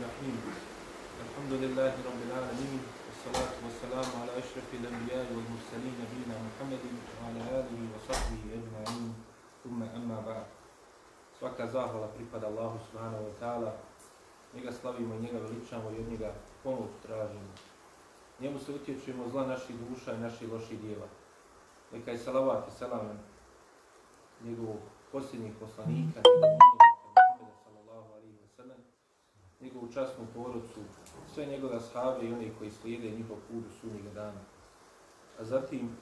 الرحيم الحمد لله رب العالمين والصلاة والسلام على أشرف الأنبياء والمرسلين نبينا محمد وعلى آله وصحبه أجمعين ثم أما بعد Svaka zahvala pripada Allahu subhanahu wa ta'ala. Njega slavimo, njega veličamo i od njega pomoć tražimo. Njemu se utječujemo zla naših duša i naših loših dijela. Neka je salavat i salam njegovog posljednjih poslanika, njegovog njegovu častnu porodcu, sve njegove ashave i one koji slijede njihov put u sunnjega dana. A zatim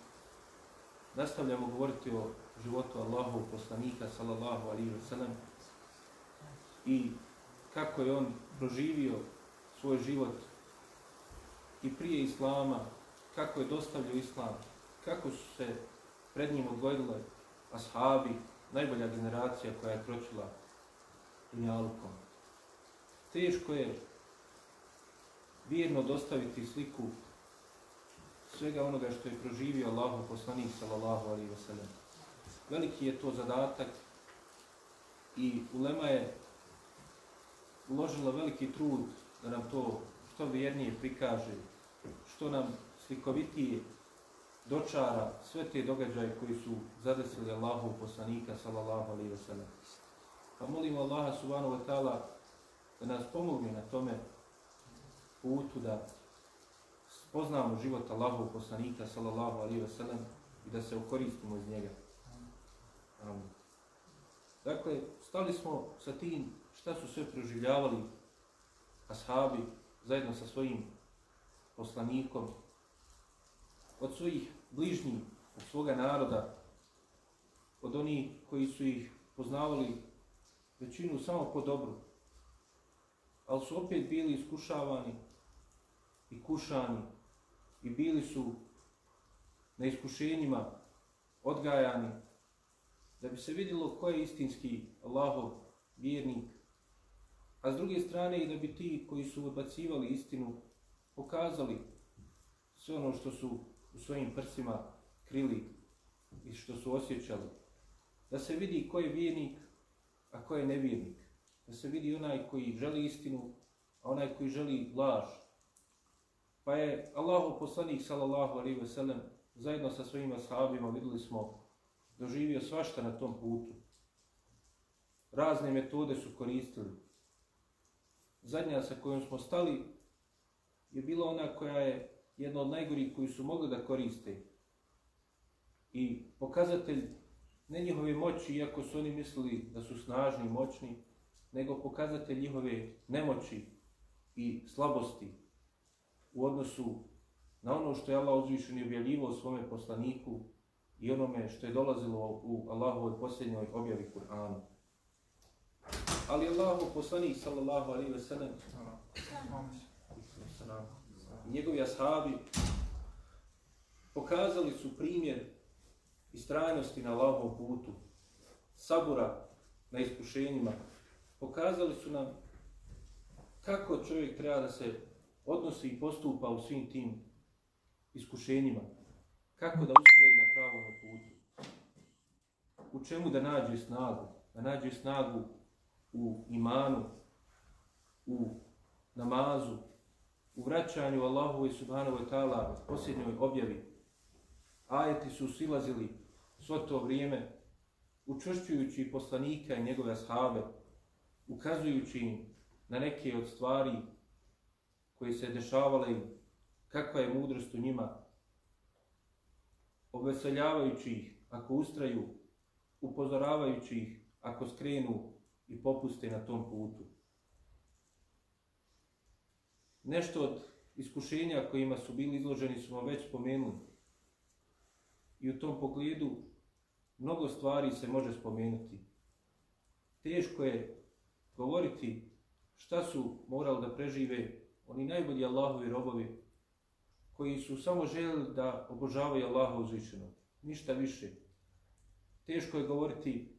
nastavljamo govoriti o životu Allahovog poslanika, sallallahu alaihi wa sallam, i kako je on proživio svoj život i prije Islama, kako je dostavljio Islam, kako su se pred njim odgojile ashabi, najbolja generacija koja je kročila dunjalukom teško je vjerno dostaviti sliku svega onoga što je proživio Allahu poslanik sallallahu alaihi wa sallam. Veliki je to zadatak i ulema je uložila veliki trud da nam to što vjernije prikaže, što nam slikovitije dočara sve te događaje koji su zadesili Allahu poslanika sallallahu alaihi wa sallam. Pa molimo Allaha subhanahu wa ta'ala da nas pomogne na tome putu da spoznamo život Allahov poslanika sallallahu alaihi wa sallam i da se ukoristimo iz njega. Amin. dakle, stali smo sa tim šta su sve proživljavali ashabi zajedno sa svojim poslanikom od svojih bližnjih, od svoga naroda, od onih koji su ih poznavali većinu samo po dobru, ali su opet bili iskušavani i kušani i bili su na iskušenjima odgajani da bi se vidjelo ko je istinski Allahov vjernik, a s druge strane i da bi ti koji su odbacivali istinu pokazali sve ono što su u svojim prsima krili i što su osjećali. Da se vidi ko je vjernik, a ko je nevjernik da se vidi onaj koji želi istinu, a onaj koji želi laž. Pa je Allahu poslanik sallallahu alaihi ve sellem zajedno sa svojim ashabima videli smo doživio svašta na tom putu. Razne metode su koristili. Zadnja sa kojom smo stali je bila ona koja je jedna od najgorih koji su mogli da koriste. I pokazatelj ne njihove moći, iako su oni mislili da su snažni i moćni, nego pokazatelj njihove nemoći i slabosti u odnosu na ono što je Allah uzvišen i objavljivo svome poslaniku i onome što je dolazilo u Allahovoj posljednjoj objavi Kur'anu. Ali Allahov poslanik sallallahu alaihi ve sellem njegovi ashabi pokazali su primjer istrajnosti na Allahovom putu, sabura na iskušenjima, pokazali su nam kako čovjek treba da se odnosi i postupa u svim tim iskušenjima. Kako da ustraje na pravom putu. U čemu da nađe snagu? Da nađe snagu u imanu, u namazu, u vraćanju Allahu i Subhanahu wa ta'ala posljednjoj objavi. Ajeti su silazili svo to vrijeme učvršćujući poslanika i njegove ashabe, ukazujući im na neke od stvari koje se dešavale im, kakva je mudrost u njima, obveseljavajući ih ako ustraju, upozoravajući ih ako skrenu i popuste na tom putu. Nešto od iskušenja kojima su bili izloženi smo već spomenuli. I u tom pogledu mnogo stvari se može spomenuti. Teško je govoriti šta su morali da prežive oni najbolji Allahovi robovi koji su samo željeli da obožavaju Allaha uzvišeno. Ništa više. Teško je govoriti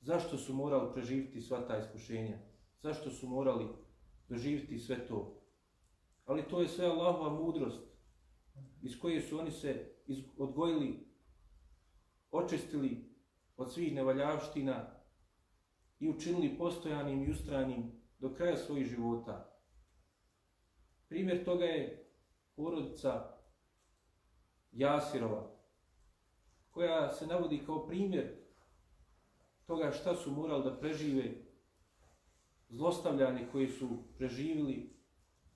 zašto su morali preživiti sva ta iskušenja. Zašto su morali doživiti sve to. Ali to je sve Allahova mudrost iz koje su oni se odgojili, očistili od svih nevaljavština i učinili postojanim i ustranim do kraja svojih života. Primjer toga je porodica Jasirova, koja se navodi kao primjer toga šta su morali da prežive zlostavljani koji su preživili,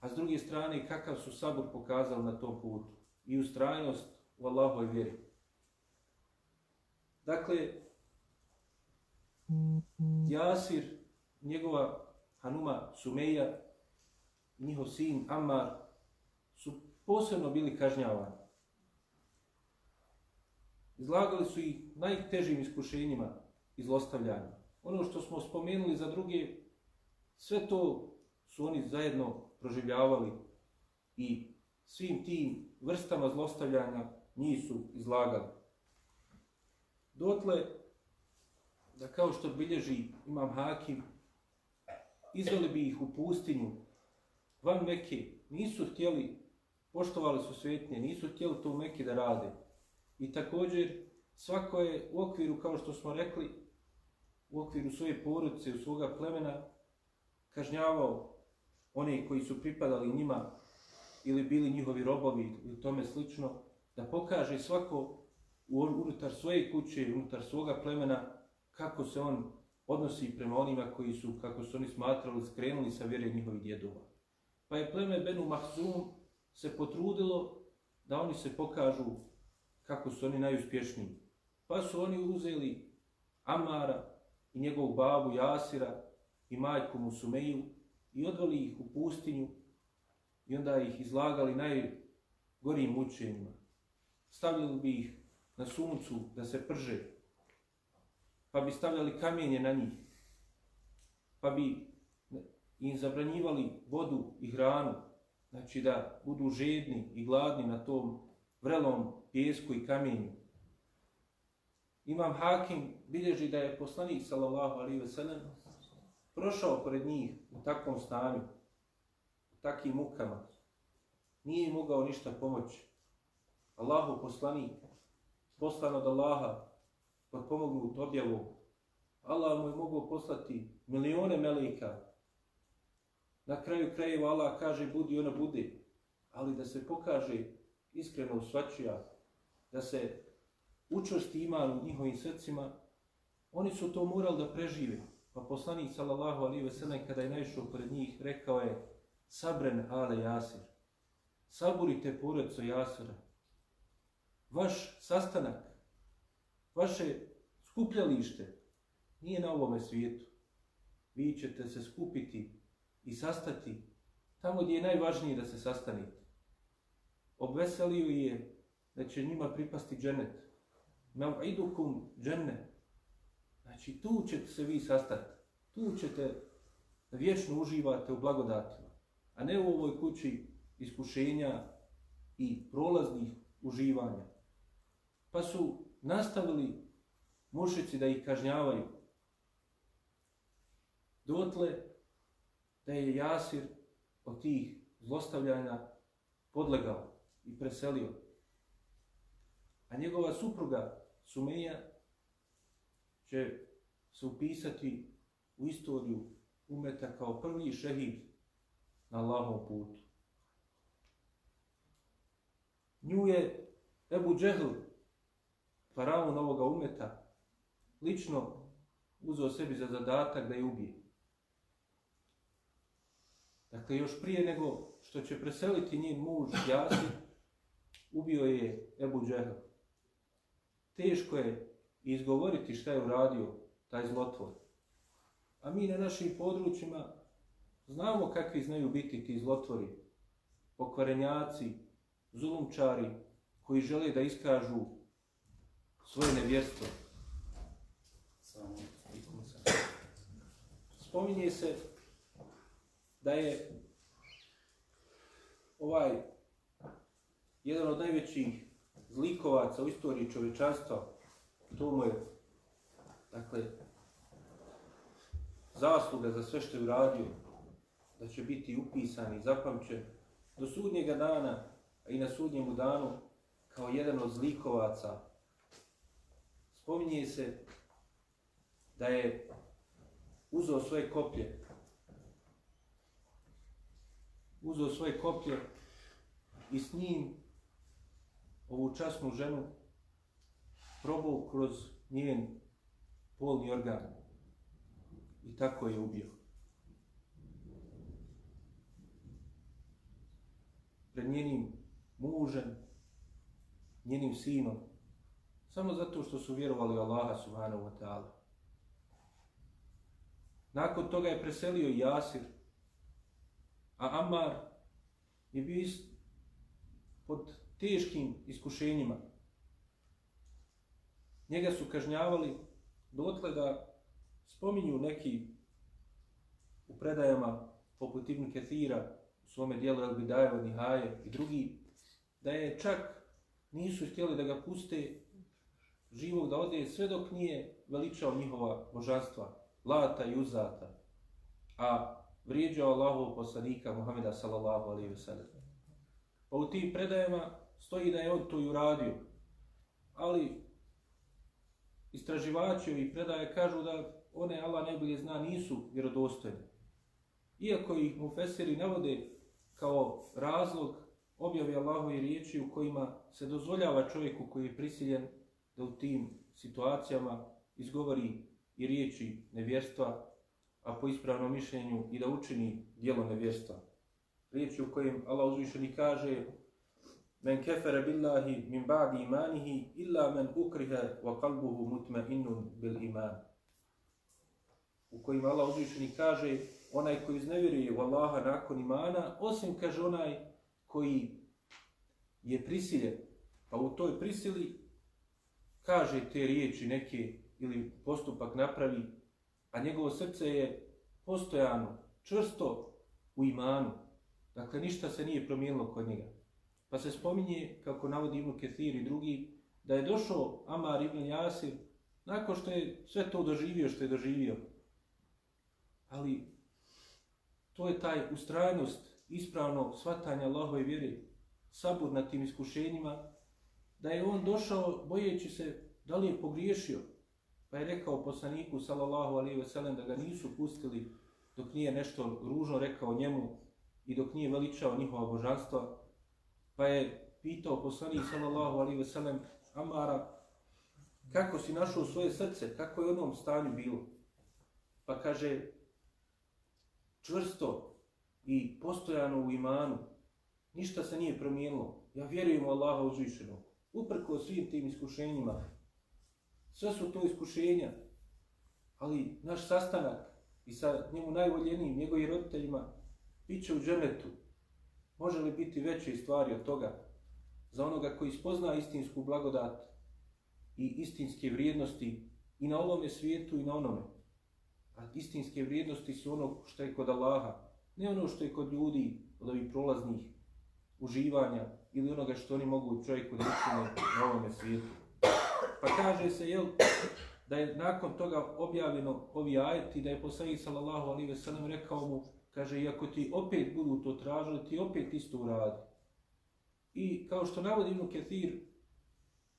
a s druge strane kakav su sabor pokazali na tom putu i ustrajnost u Allahoj vjeri. Dakle, Jasir, njegova Hanuma Sumeja, njihov sin Ammar su posebno bili kažnjavani. Izlagali su ih najtežim iskušenjima i zlostavljanjima. Ono što smo spomenuli za druge, sve to su oni zajedno proživljavali i svim tim vrstama zlostavljanja njih su izlagali. Dotle, da kao što bilježi imam Hakim, izveli bi ih u pustinju, van Mekke, nisu htjeli, poštovali su svetnje, nisu htjeli to u Mekke da rade. I također, svako je u okviru, kao što smo rekli, u okviru svoje porodice, u svoga plemena, kažnjavao one koji su pripadali njima ili bili njihovi robovi ili tome slično, da pokaže svako unutar svoje kuće, unutar svoga plemena, kako se on odnosi prema onima koji su, kako su oni smatrali, skrenuli sa vjere njihovih djedova. Pa je pleme Benu Mahzum se potrudilo da oni se pokažu kako su oni najuspješniji. Pa su oni uzeli Amara i njegovu babu Jasira i majku Musumeju i odvali ih u pustinju i onda ih izlagali najgorijim mučenjima. Stavljali bi ih na suncu da se prže, pa bi stavljali kamenje na njih, pa bi im zabranjivali vodu i hranu, znači da budu žedni i gladni na tom vrelom pjesku i kamenju. Imam Hakim bilježi da je poslanik sallallahu alaihi ve sellem prošao pored njih u takvom stanju, u takvim mukama. Nije mogao ništa pomoći. Allahu poslanik, poslan od Allaha, Pa potpomognut objavom, Allah mu je mogao poslati milione meleka. Na kraju krajeva Allah kaže budi ona bude, ali da se pokaže iskreno u svačija, da se učvrsti iman u njihovim srcima, oni su to morali da prežive. Pa poslanik sallallahu alaihi ve sellem kada je naišao pred njih rekao je Sabren ale Jasir. Saburite porodco Jasira. Vaš sastanak, vaše skupljalište nije na ovome svijetu. Vi ćete se skupiti i sastati tamo gdje je najvažnije da se sastanite. Obveselio je da će njima pripasti dženet. Mav'idukum džennet. Znači, tu ćete se vi sastati. Tu ćete vječno uživati u blagodatima. A ne u ovoj kući iskušenja i prolaznih uživanja. Pa su nastavili mušici da ih kažnjavaju. Dotle da je Jasir od tih zlostavljanja podlegao i preselio. A njegova supruga Sumeja će se upisati u istoriju umeta kao prvi šehid na Allahom putu. Nju je Ebu Džehl, faraon ovoga umeta, lično uzeo sebi za zadatak da je ubije. Dakle, još prije nego što će preseliti njen muž Jasir, ubio je Ebu Džehl. Teško je izgovoriti šta je uradio taj zlotvor. A mi na našim područjima znamo kakvi znaju biti ti zlotvori, pokvarenjaci, zulumčari, koji žele da iskažu svoje nevjerstvo. Spominje se da je ovaj jedan od najvećih zlikovaca u istoriji čovečanstva, to mu je, dakle, zasluga za sve što je uradio, da će biti upisan i zapamćen do sudnjega dana, a i na sudnjemu danu, kao jedan od zlikovaca. Spominje se da je uzeo svoje koplje. Uzeo svoje koplje i s njim ovu časnu ženu probao kroz njen polni organ. I tako je ubio. Pred njenim mužem, njenim sinom, samo zato što su vjerovali Allaha subhanahu wa ta'ala. Nakon toga je preselio Jasir, a Ammar je bio pod teškim iskušenjima. Njega su kažnjavali dotle da spominju neki u predajama poput Ibn Kethira u svome dijelu El Bidajeva, Nihaje i drugi, da je čak nisu htjeli da ga puste živog da ode sve dok nije veličao njihova božanstva, Lata i Uzata, a vrijeđao Allahov poslanika Muhameda sallallahu alaihi wasallam. Pa u tim predajama stoji da je on to i uradio, ali istraživači i predaje kažu da one Allah najbolje zna nisu vjerodostojne. Iako ih mu fesiri navode kao razlog objave Allahove riječi u kojima se dozvoljava čovjeku koji je prisiljen da u tim situacijama izgovori i riječi nevjerstva, a po ispravnom mišljenju i da učini dijelo nevjerstva. Riječi u kojim Allah uzvišeni kaže Men kefere billahi min ba'di imanihi illa men ukriha wa kalbuhu mutme innun bil iman. U kojim Allah uzvišeni kaže onaj koji iznevjeruje u Allaha nakon imana, osim kaže onaj koji je prisiljen, pa u toj prisili kaže te riječi neke ili postupak napravi, a njegovo srce je postojano, čvrsto u imanu. Dakle, ništa se nije promijenilo kod njega. Pa se spominje, kako navodi Ibn Kethir i drugi, da je došao Amar Ibn Jasir nakon što je sve to doživio što je doživio. Ali to je taj ustrajnost, ispravno shvatanje Allahove vjere, sabur na tim iskušenjima, da je on došao bojeći se da li je pogriješio, pa je rekao poslaniku sallallahu alaihi ve sellem da ga nisu pustili dok nije nešto ružno rekao njemu i dok nije veličao njihova božanstva, pa je pitao poslanik sallallahu alaihi ve sellem Amara kako si našao svoje srce, kako je u onom stanju bilo. Pa kaže čvrsto i postojano u imanu, ništa se nije promijenilo. Ja vjerujem u Allaha uzvišenog. Uprko svim tim iskušenjima, sve su to iskušenja, ali naš sastanak i sa njemu najvoljenijim, njegovim roditeljima, bit će u dženetu. Može li biti veće stvari od toga za onoga koji spozna istinsku blagodat i istinske vrijednosti i na ovome svijetu i na onome. A istinske vrijednosti su ono što je kod Allaha, ne ono što je kod ljudi od ovih prolaznih uživanja ili onoga što oni mogu čovjeku da učine na ovome svijetu. Pa kaže se, jel, da je nakon toga objavljeno ovi ajeti, da je poslanik sallallahu alaihi ve sellem rekao mu, kaže, i ako ti opet budu to tražili, ti opet isto uradi. I kao što navodi Ibn Ketir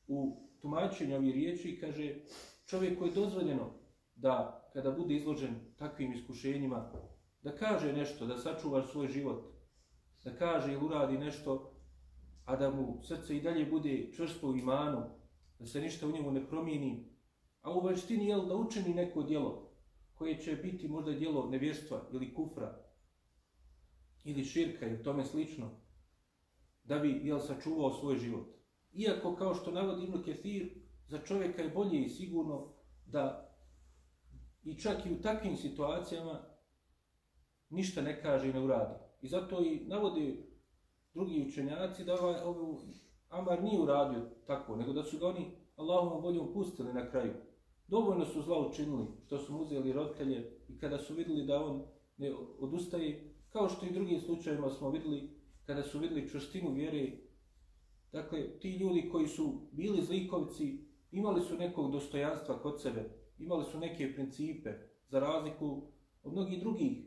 u tumačenju ovih riječi, kaže, čovjek koji je dozvoljeno da kada bude izložen takvim iskušenjima, da kaže nešto, da sačuva svoj život, da kaže ili uradi nešto, a da mu srce i dalje bude čvrsto u imanu, da se ništa u njemu ne promijeni, a u vanštini je da učini neko djelo koje će biti možda djelo nevjerstva ili kufra ili širka ili tome slično, da bi jel, sačuvao svoj život. Iako, kao što navodi Ibn Kethir, za čovjeka je bolje i sigurno da i čak i u takvim situacijama ništa ne kaže i ne uradi. I zato i navodi drugi učenjaci da ovaj, ovaj Amar nije uradio tako, nego da su ga oni Allahom voljom pustili na kraju. Dovoljno su zla učinili što su mu uzeli roditelje i kada su vidjeli da on ne odustaje, kao što i drugim slučajima smo vidjeli, kada su vidjeli čvrstinu vjere, dakle, ti ljudi koji su bili zlikovci, imali su nekog dostojanstva kod sebe, imali su neke principe, za razliku od mnogih drugih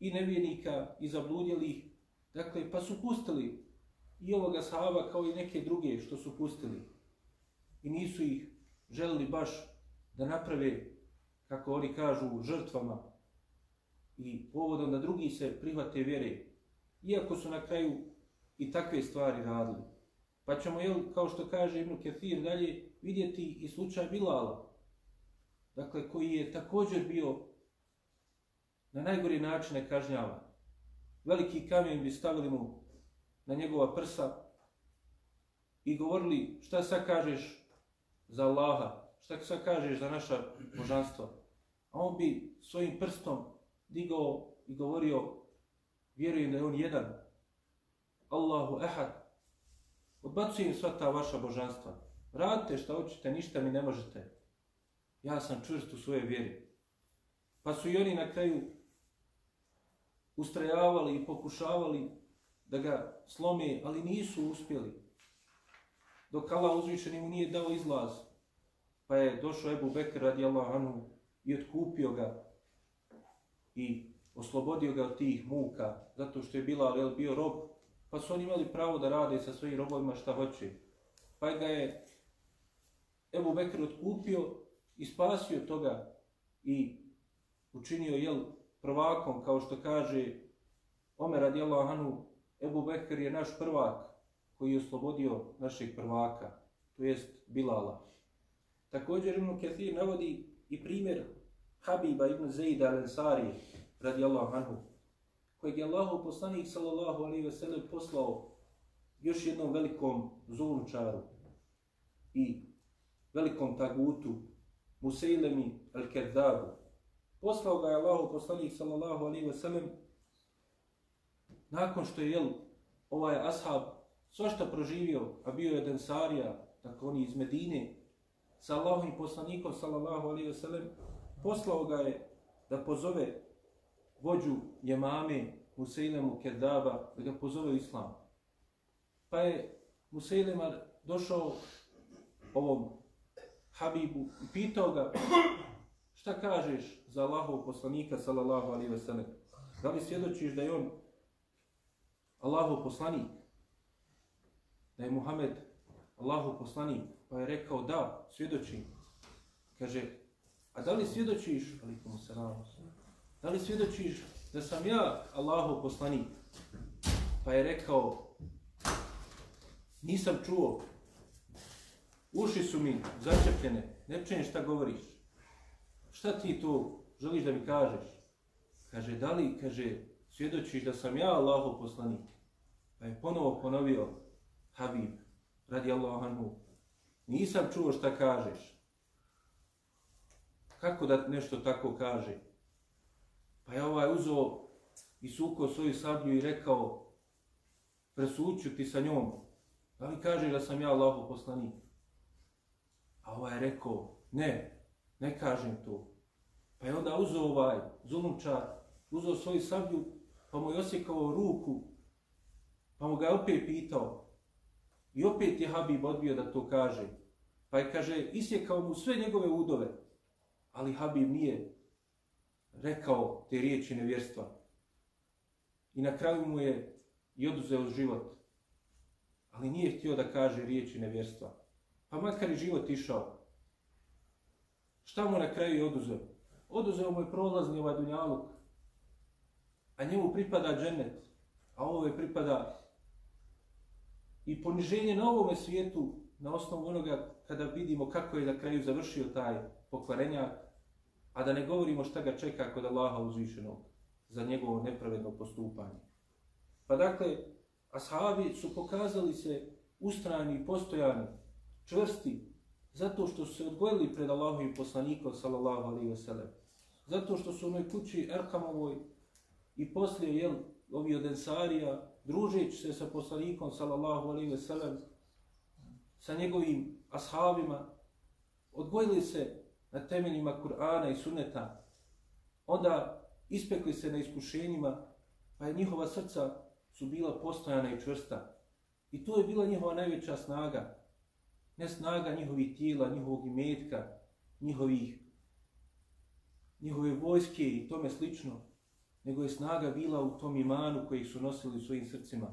i nevjernika, i zabludjelih, dakle, pa su pustili i ovoga sahaba kao i neke druge što su pustili i nisu ih želili baš da naprave, kako oni kažu, žrtvama i povodom da drugi se prihvate vjere, iako su na kraju i takve stvari radili. Pa ćemo, jel, kao što kaže Ibn Kefir, dalje vidjeti i slučaj Bilala, dakle, koji je također bio na najgori način kažnjavan. Veliki kamen bi stavili mu na njegova prsa i govorili šta sad kažeš za Allaha, šta sad kažeš za naša božanstva. A on bi svojim prstom digao i govorio vjerujem da je on jedan. Allahu ehad. Odbacujem sva ta vaša božanstva. Radite šta hoćete, ništa mi ne možete. Ja sam čvrst u svoje vjeri. Pa su i oni na kraju ustrajavali i pokušavali da ga slome, ali nisu uspjeli. Dok Allah uzvišeni mu nije dao izlaz, pa je došao Ebu Bekr radijallahu anhu i otkupio ga i oslobodio ga od tih muka, zato što je bila bio rob, pa su oni imali pravo da rade sa svojim robovima šta hoće. Pa ga je Ebu Bekr otkupio i spasio toga i učinio jel prvakom, kao što kaže Omer radijallahu anhu, Ebu Bekr je naš prvak koji je oslobodio našeg prvaka, to jest Bilala. Također Ibn Kathir navodi i primjer Habiba ibn Zaida al-Ansari radijallahu anhu, kojeg je Allahu poslanik sallallahu alaihi ve sellem poslao još jednom velikom zulumčaru i velikom tagutu Museilemi al-Kerdabu. Poslao ga je Allahu poslanik sallallahu alaihi ve sellem nakon što je jel, ovaj ashab svašta proživio, a bio je Densarija, dakle, tako oni iz Medine, sa Allahom i poslanikom, sallallahu alaihi wa sallam, poslao ga je da pozove vođu Jemame, Museilemu Kedaba, da ga pozove islam. Pa je Museilema došao ovom Habibu i pitao ga šta kažeš za Allahov poslanika, sallallahu alaihi wa. Da li svjedočiš da je on Allahov poslanik, da je Muhammed Allahov poslanik, pa je rekao da, svjedočim. Kaže, a da li svjedočiš, alikum salam, da li svjedočiš da sam ja Allahov poslanik? Pa je rekao, nisam čuo, uši su mi začepljene, ne čujem šta govoriš. Šta ti to želiš da mi kažeš? Kaže, da li, kaže, svjedočiš da sam ja Allahov poslanik. Pa je ponovo ponovio Habib, radi Allahu anhu, nisam čuo šta kažeš. Kako da nešto tako kaže? Pa je ovaj uzo i sukao svoju sablju i rekao, presuću ti sa njom, da li kaže da sam ja Allahov poslanik? A ovaj je rekao, ne, ne kažem to. Pa je onda uzeo ovaj zulumčar, uzeo svoju sablju pa mu je osjekao ruku, pa mu ga je opet pitao. I opet je Habib odbio da to kaže. Pa je, kaže, isjekao mu sve njegove udove, ali Habib nije rekao te riječi nevjerstva. I na kraju mu je i oduzeo život. Ali nije htio da kaže riječi nevjerstva. Pa makar je život išao. Šta mu na kraju je oduzeo? Oduzeo mu je prolazni ovaj dunjaluk a njemu pripada džennet, a ovo je pripada i poniženje na ovome svijetu na osnovu onoga kada vidimo kako je na kraju završio taj pokvarenjak, a da ne govorimo šta ga čeka kod Allaha uzvišenog za njegovo nepravedno postupanje. Pa dakle, ashabi su pokazali se ustrajni i postojani, čvrsti, zato što su se odgojili pred Allahom i poslanikom, sallallahu alaihi wa sallam. Zato što su u onoj kući Erkamovoj i poslije, jel, ovi od Ensarija, družeći se sa poslanikom, sallallahu alaihi wa sallam, sa njegovim ashabima, odgojili se na temeljima Kur'ana i Sunneta, onda ispekli se na iskušenjima, pa je njihova srca su bila postojana i čvrsta. I to je bila njihova najveća snaga. Ne snaga njihovih tijela, njihovog imetka, njihovih, njihove vojske i tome slično, nego je snaga bila u tom imanu koji su nosili u svojim srcima.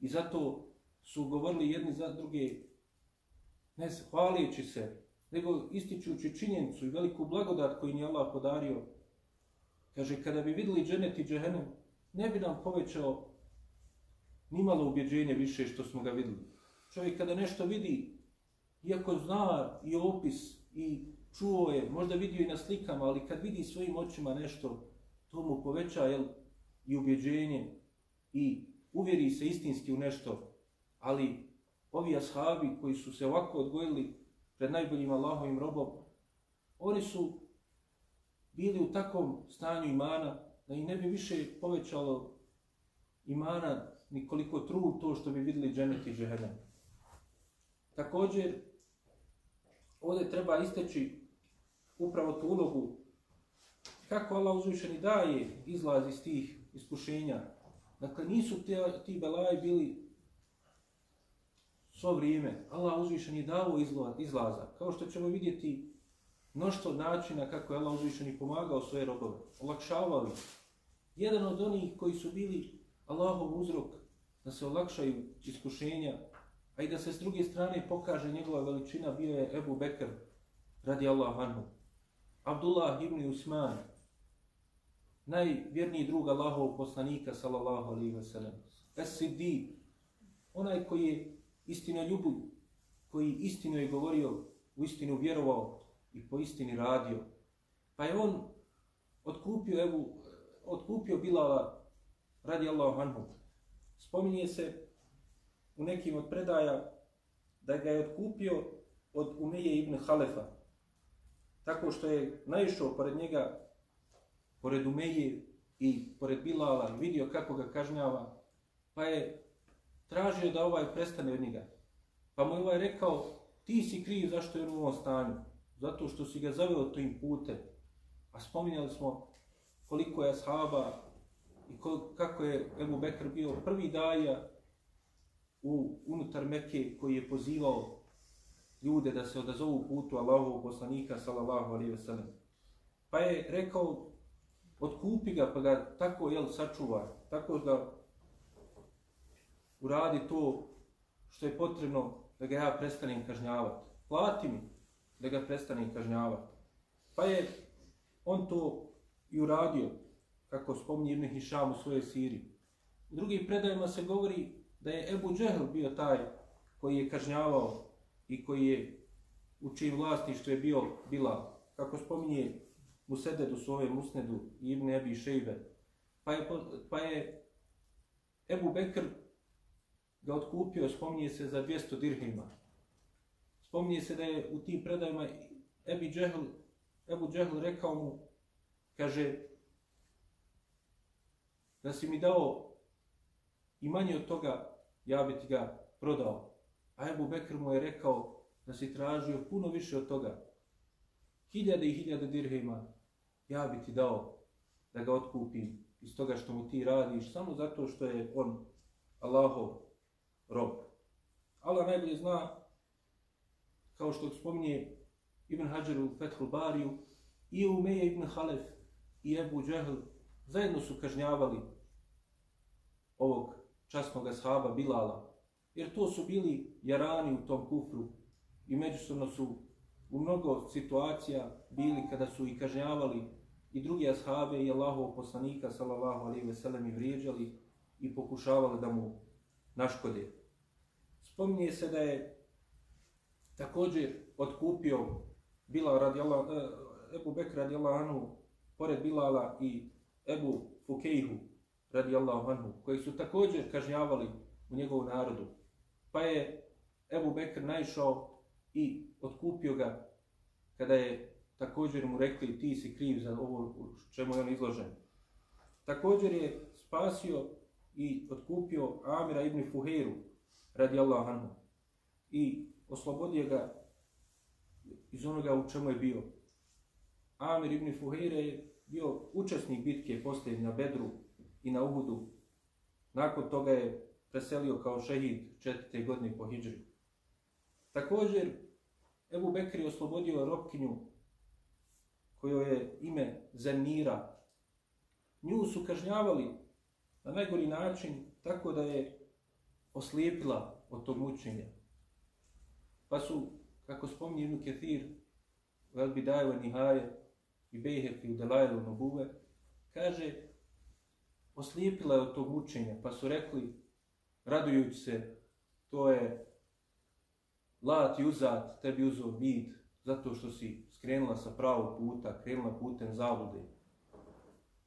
I zato su govorili jedni za druge, ne hvalijeći se, nego ističući činjenicu i veliku blagodat koju je Allah podario. Kaže, kada bi vidjeli dženet i džehennem, ne bi nam povećao nimalo ubjeđenje više što smo ga vidjeli. Čovjek kada nešto vidi, iako zna i opis i čuo je, možda vidio i na slikama, ali kad vidi svojim očima nešto, to mu poveća jel, i ubjeđenje i uvjeri se istinski u nešto. Ali ovi ashabi koji su se ovako odgojili pred najboljim Allahovim robom, oni su bili u takvom stanju imana da i ne bi više povećalo imana ni koliko trud to što bi vidjeli dženet i džehennem. Također, ovdje treba isteći upravo tu ulogu kako Allah uzvišeni daje izlaz iz tih iskušenja. Dakle, nisu te, ti belaji bili svo vrijeme. Allah uzvišeni dao izlaza. Kao što ćemo vidjeti mnoštvo načina kako je Allah uzvišeni pomagao svoje robove. Olakšavali. Jedan od onih koji su bili Allahov uzrok da se olakšaju iskušenja, a i da se s druge strane pokaže njegova veličina, bio je Ebu Bekr, radi Allah anhu. Abdullah ibn Usman, najvjerniji drug Allahov poslanika, sallallahu alaihi wa sallam. Es-Siddiq, onaj koji je istina ljubu, koji istinu je govorio, u istinu vjerovao i po istini radio. Pa je on odkupio, evo, odkupio Bilala, radi Allahu anhu. Spominje se u nekim od predaja da ga je odkupio od Umeje ibn Halefa. Tako što je naišao pored njega, pored Umeje i pored Bilala, vidio kako ga kažnjava, pa je tražio da ovaj prestane od njega. Pa mu je ovaj rekao, ti si kriv zašto je u ovom stanju. Zato što si ga zaveo tim putem. A spominjali smo koliko je ashaba i kako je Ebu Bekr bio prvi daja u unutar Mekke koji je pozivao ljude da se odazovu putu Allahovog poslanika sallallahu alejhi ve sellem. Pa je rekao otkupi ga pa ga tako jel sačuvaj, tako da uradi to što je potrebno da ga ja prestanem kažnjavati. Plati mi da ga prestanem kažnjavati. Pa je on to i uradio, kako spominje Ibn Hišam u svojoj siri. U drugim predajima se govori da je Ebu Džehl bio taj koji je kažnjavao i koji je u čijim vlasništvu je bio bila, kako spominje Musededu u svoje Musnedu i Ibn Ebi Šejbe. Pa je, pa je Ebu Bekr ga otkupio, spominje se za 200 dirhima. Spominje se da je u tim predajima Ebi Džehl, Ebu Džehl rekao mu, kaže, da si mi dao i manje od toga, ja bi ti ga prodao. A Ebu Bekr mu je rekao da si tražio puno više od toga. Hiljade i hiljade dirhima, ja bi ti dao da ga otkupim iz toga što mu ti radiš, samo zato što je on Allahov rob. Allah najbolje zna, kao što spominje Ibn Hajar u Fethul Bariju, i Umeje Ibn Halef i Ebu Džehl zajedno su kažnjavali ovog časnog ashaba Bilala, jer to su bili jarani u tom kufru i međusobno su u mnogo situacija bili kada su i kažnjavali i drugi ashabe i Allahov poslanika sallallahu alejhi ve sellem i vrijeđali i pokušavali da mu naškode. Spominje se da je također otkupio Bilal radijallahu eh, Ebu Bekr radijallahu anhu pored Bilala i Ebu Fukejhu radijallahu anhu koji su također kažnjavali u njegovu narodu. Pa je Ebu Bekr naišao i odkupio ga kada je također mu rekli ti si kriv za ovo čemu je on izložen. Također je spasio i odkupio Amira ibn Fuheru radi Allahu anhu i oslobodio ga iz onoga u čemu je bio. Amir ibn Fuhire je bio učesnik bitke poslije na Bedru i na Uhudu. Nakon toga je preselio kao šehid četvrte godine po Hidžri. Također, Ebu Bekri oslobodio robkinju kojo je ime Zemira. Nju su kažnjavali na najgori način tako da je oslijepila od tog mučenja. Pa su, kako spominje Ibn Ketir, Vel Bidajeva Nihaje i Bejhek i Udelajelu Nobuve, kaže, oslijepila je od tog učenja, pa su rekli, radujući se, to je lat i uzat, tebi uzo vid, zato što si skrenula sa pravog puta, krenula putem zavude.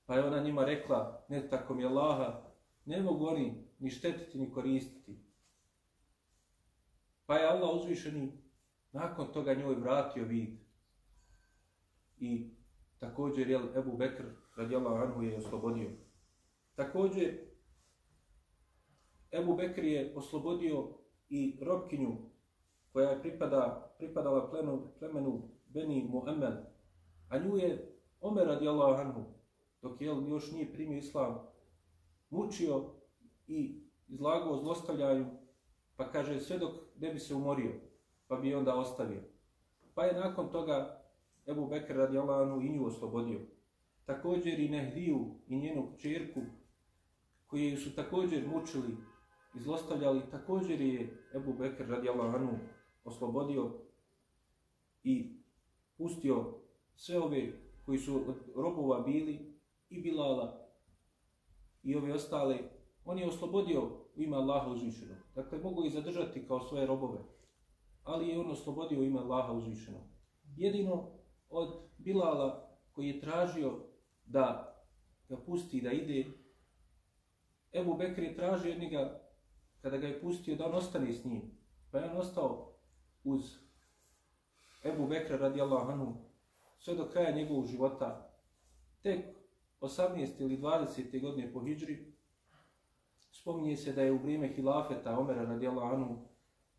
Pa je ona njima rekla, ne tako mi je Allaha, ne mogu oni ni štetiti ni koristiti. Pa je Allah uzvišeni nakon toga njoj vratio vid. I također je Ebu Bekr radijallahu anhu je oslobodio. Također Ebu Bekr je oslobodio i robkinju koja je pripada, pripadala plenu, plemenu Beni Muhammed, a nju je Omer radijallahu anhu, dok je još nije primio islam, mučio i izlagao zlostavljaju, pa kaže sve dok ne bi se umorio, pa bi onda ostavio. Pa je nakon toga Ebu Bekr radijallahu anhu i nju oslobodio. Također i Nehdiju i njenu čerku, koji su također mučili i zlostavljali, također je Ebu Bekr radijallahu anhu oslobodio i pustio sve ove koji su od robova bili i Bilala i ove ostale, on je oslobodio u ime Allaha uzvišenog. Dakle, mogu ih zadržati kao svoje robove, ali je on oslobodio u ime Allaha uzvišenog. Jedino od Bilala koji je tražio da ga pusti da ide, Ebu Bekr je tražio od njega, kada ga je pustio, da on ostane s njim. Pa je on ostao uz Ebu Bekra radijallahu anhu sve do kraja njegovog života. Tek 18. ili 20. godine po Hidžri spominje se da je u vrijeme hilafeta Omera radijallahu anhu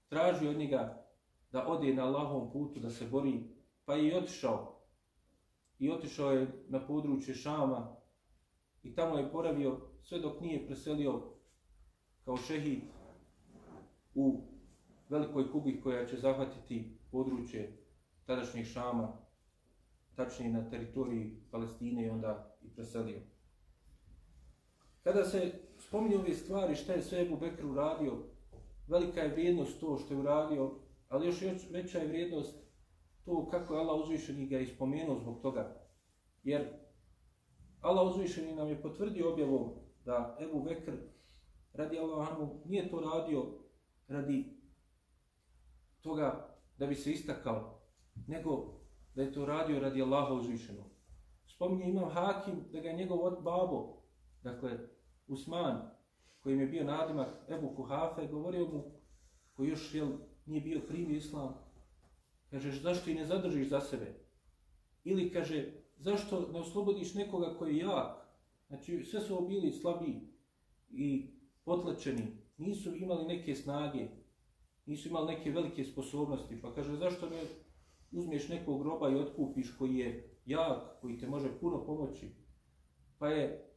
tražio od njega da ode na Allahovom putu da se bori, pa je i otišao. I otišao je na područje Šama i tamo je poravio sve dok nije preselio kao šehid u velikoj kugi koja će zahvatiti područje tadašnjih Šama, tačnije na teritoriji Palestine i onda i preselio. Kada se spominju ove stvari šta je sve Ebu Bekr uradio, velika je vrijednost to što je uradio, ali još, još veća je vrijednost to kako je Allah uzvišeni ga ispomenuo zbog toga. Jer Allah uzvišeni nam je potvrdio objavom da Ebu Bekr radi Allahanu nije to radio radi toga da bi se istakao, nego da je to radio radi Allaha uzvišenog. Spominje imam Hakim da ga je njegov od babo, dakle Usman, kojim je bio nadimak Ebu Kuhafe, govorio mu, koji još jel, nije bio primio islam, kaže, zašto i ne zadržiš za sebe? Ili kaže, zašto ne oslobodiš nekoga koji je jak? Znači, sve su bili slabi i potlačeni, nisu imali neke snage, nisu imali neke velike sposobnosti, pa kaže zašto ne uzmeš nekog groba i otkupiš koji je jak, koji te može puno pomoći. Pa je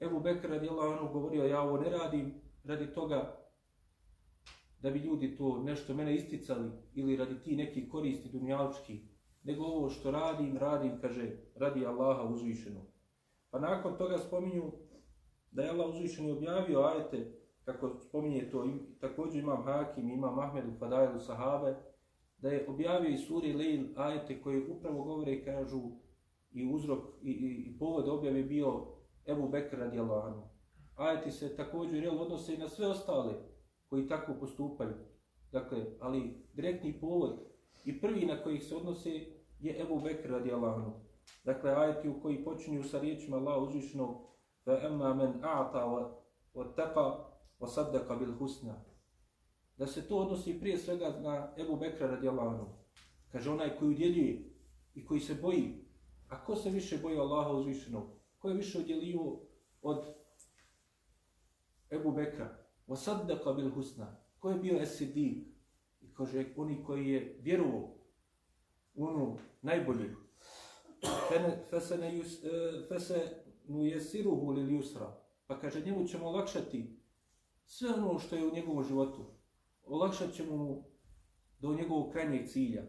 Ebu Bekr radijallahu ono govorio, ja ovo ne radim radi toga da bi ljudi to nešto mene isticali ili radi ti neki koristi dunjalički, nego ovo što radim, radim, kaže, radi Allaha uzvišenog. Pa nakon toga spominju da je Allah uzvišeno objavio ajete kako spominje to, također imam Hakim, imam Ahmedu Fadajlu Sahabe, da je objavio i suri Lejl ajete koje upravo govore i kažu i uzrok i, i, i povod objave bio Ebu Bekr radijallahu anhu. Ajeti se također jel, odnose i na sve ostale koji tako postupaju. Dakle, ali direktni povod i prvi na kojih se odnose je Ebu Bekr radijallahu anhu. Dakle, ajeti u koji počinju sa riječima Allah uzvišnog fa emma men a'ta wa, wa taqa bil husna. Da se to odnosi prije svega na Ebu Bekra radijallahu anhu. Kaže onaj koji udjeljuje i koji se boji. A ko se više boji Allaha uzvišenog? Ko je više udjelio od Ebu Bekra? Osadaka bil husna. Ko je bio esidik? I kaže oni koji je vjerovao u ono najbolje. Fese e, nu jesiruhu li ljusra. Pa kaže njemu ćemo olakšati sve ono što je u njegovom životu, olakšat ćemo mu do njegovog krajnjeg cilja.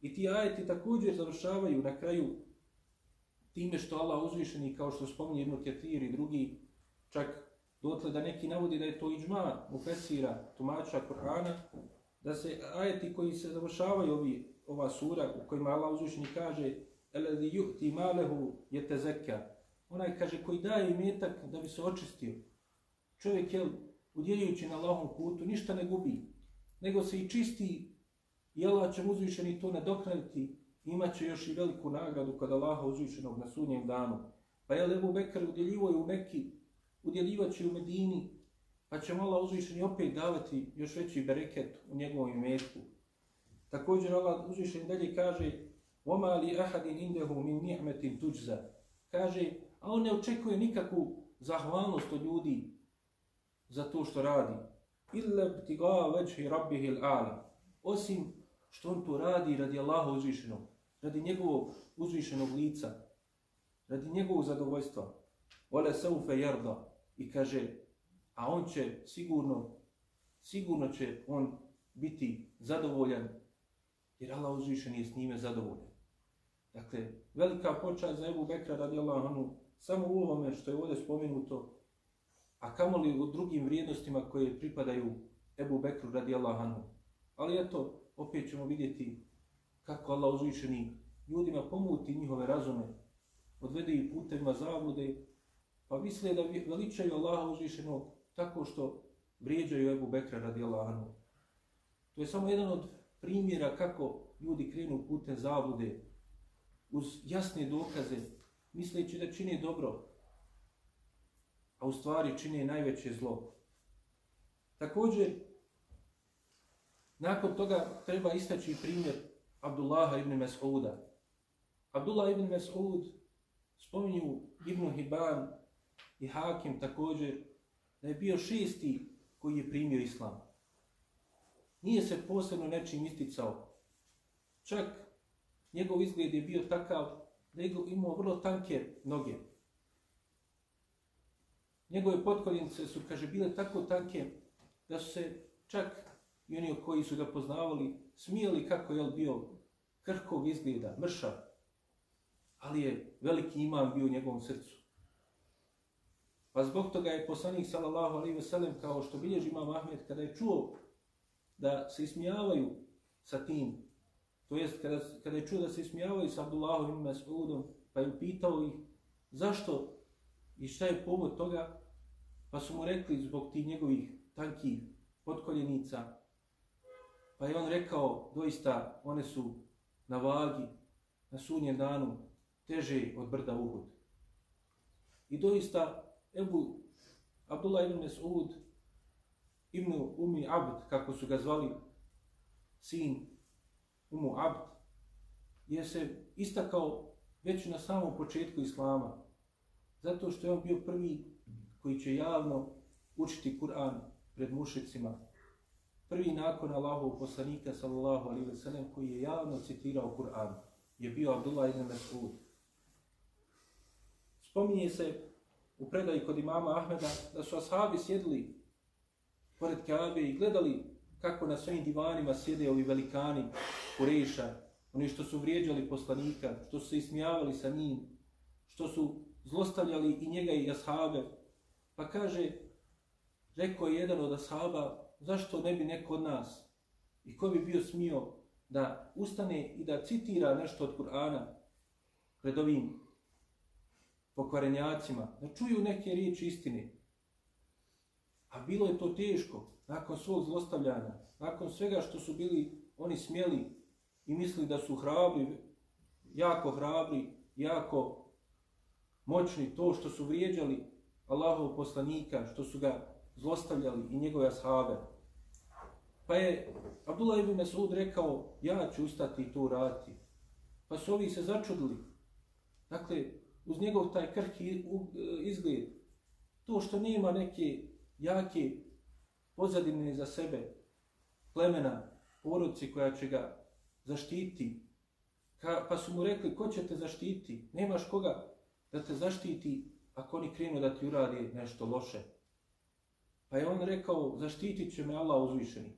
I ti ajeti također završavaju na kraju time što Allah uzvišeni, kao što spominje jedno ketir i drugi, čak dotle da neki navodi da je to iđma u Fesira, tumača Korana, da se ajeti koji se završavaju ovi, ova sura u kojima Allah uzvišeni kaže الذي يؤتي ماله يتزكى onaj kaže koji daje imetak da bi se očistio. Čovjek je udjeljujući na Allahom putu ništa ne gubi, nego se i čisti i Allah će uzvišeni to nadoknaditi imat će još i veliku nagradu kada Allaha uzvišenog na sunnjem danu. Pa je Lebu Bekar udjeljivo je u Mekki, udjeljivaći u Medini, pa će Allah uzvišeni opet davati još veći bereket u njegovom imetku. Također Allah uzvišeni dalje kaže وَمَا لِي أَحَدٍ إِنْدَهُ مِنْ نِعْمَةٍ تُجْزَ Kaže, a on ne očekuje nikakvu zahvalnost od ljudi za to što radi. إِلَّا بْتِغَا وَجْهِ رَبِّهِ الْعَالِ Osim što on to radi radi Allaha uzvišenog, radi njegovog uzvišenog lica, radi njegovog zadovoljstva. وَلَا سَوْفَ يَرْضَ I kaže, a on će sigurno, sigurno će on biti zadovoljan, jer Allah uzvišen je s njime zadovoljan. Dakle, velika počast za Ebu Bekra radijallahu anhu, samo u ovome što je ovdje spomenuto, a kamoli u drugim vrijednostima koje pripadaju Ebu Bekru radijallahu anhu. Ali eto, opet ćemo vidjeti kako Allah uzvišeni ljudima pomuti njihove razume, odvede ih putevima zavude, pa misle da veličaju Allaha uzvišenog tako što vrijeđaju Ebu Bekra radijallahu anhu. To je samo jedan od primjera kako ljudi krenu putem zavude uz jasne dokaze, misleći da čine dobro, a u stvari čine najveće zlo. Također, nakon toga treba istaći primjer Abdullaha ibn Mas'uda. Abdullah ibn Mas'ud spominju Ibn Hibban i Hakim također da je bio šesti koji je primio islam. Nije se posebno nečim isticao. Čak njegov izgled je bio takav da je imao vrlo tanke noge. Njegove potkoljenice su, kaže, bile tako tanke da su se čak i oni koji su ga poznavali smijeli kako je bio krhkog izgleda, mršav. Ali je veliki imam bio u njegovom srcu. Pa zbog toga je poslanik sallallahu alejhi ve sellem kao što bilježi imam Ahmed kada je čuo da se ismijavaju sa tim, to jest kada, kada je čuo da se ismijavaju sa Abdullahom ibn Mas'udom, pa je pitao ih zašto i šta je povod toga, pa su mu rekli zbog tih njegovih tankih potkoljenica, pa je on rekao, doista, one su na vagi, na sunnjem danu, teže od brda Uhud. I doista, Ebu Abdullah ibn Mes'ud ibn Umi Abd, kako su ga zvali, sin Umu Abd, je se istakao već na samom početku Islama, zato što je on bio prvi koji će javno učiti Kur'an pred mušicima, prvi nakon Allahov poslanika sallallahu alaihi ve sellem koji je javno citirao Kur'an, je bio Abdullah ibn Mas'ud. Spominje se u predaji kod imama Ahmeda da su ashabi sjedili pored Kaabe i gledali kako na svojim divanima sjede ovi velikani Kureša, oni što su vrijeđali poslanika, što su se ismijavali sa njim, što su zlostavljali i njega i ashabe. Pa kaže, rekao je jedan od ashaba, zašto ne bi neko od nas i ko bi bio smio da ustane i da citira nešto od Kur'ana pred ovim pokvarenjacima, da čuju neke riječi istine. A bilo je to teško, nakon svog zlostavljanja, nakon svega što su bili oni smjeli i mislili da su hrabri, jako hrabri, jako moćni, to što su vrijeđali Allahov poslanika, što su ga zlostavljali i njegove ashave. Pa je Abdullah ibn Mesud rekao, ja ću ustati i to urati. Pa su ovi se začudili. Dakle, uz njegov taj krhki izgled, to što nema neke jake pozadine za sebe, plemena, porodci koja će ga zaštiti, Ka, pa su mu rekli, ko će te zaštiti? Nemaš koga da te zaštiti ako oni krenu da ti uradi nešto loše. Pa je on rekao, zaštitit će me Allah uzvišeni.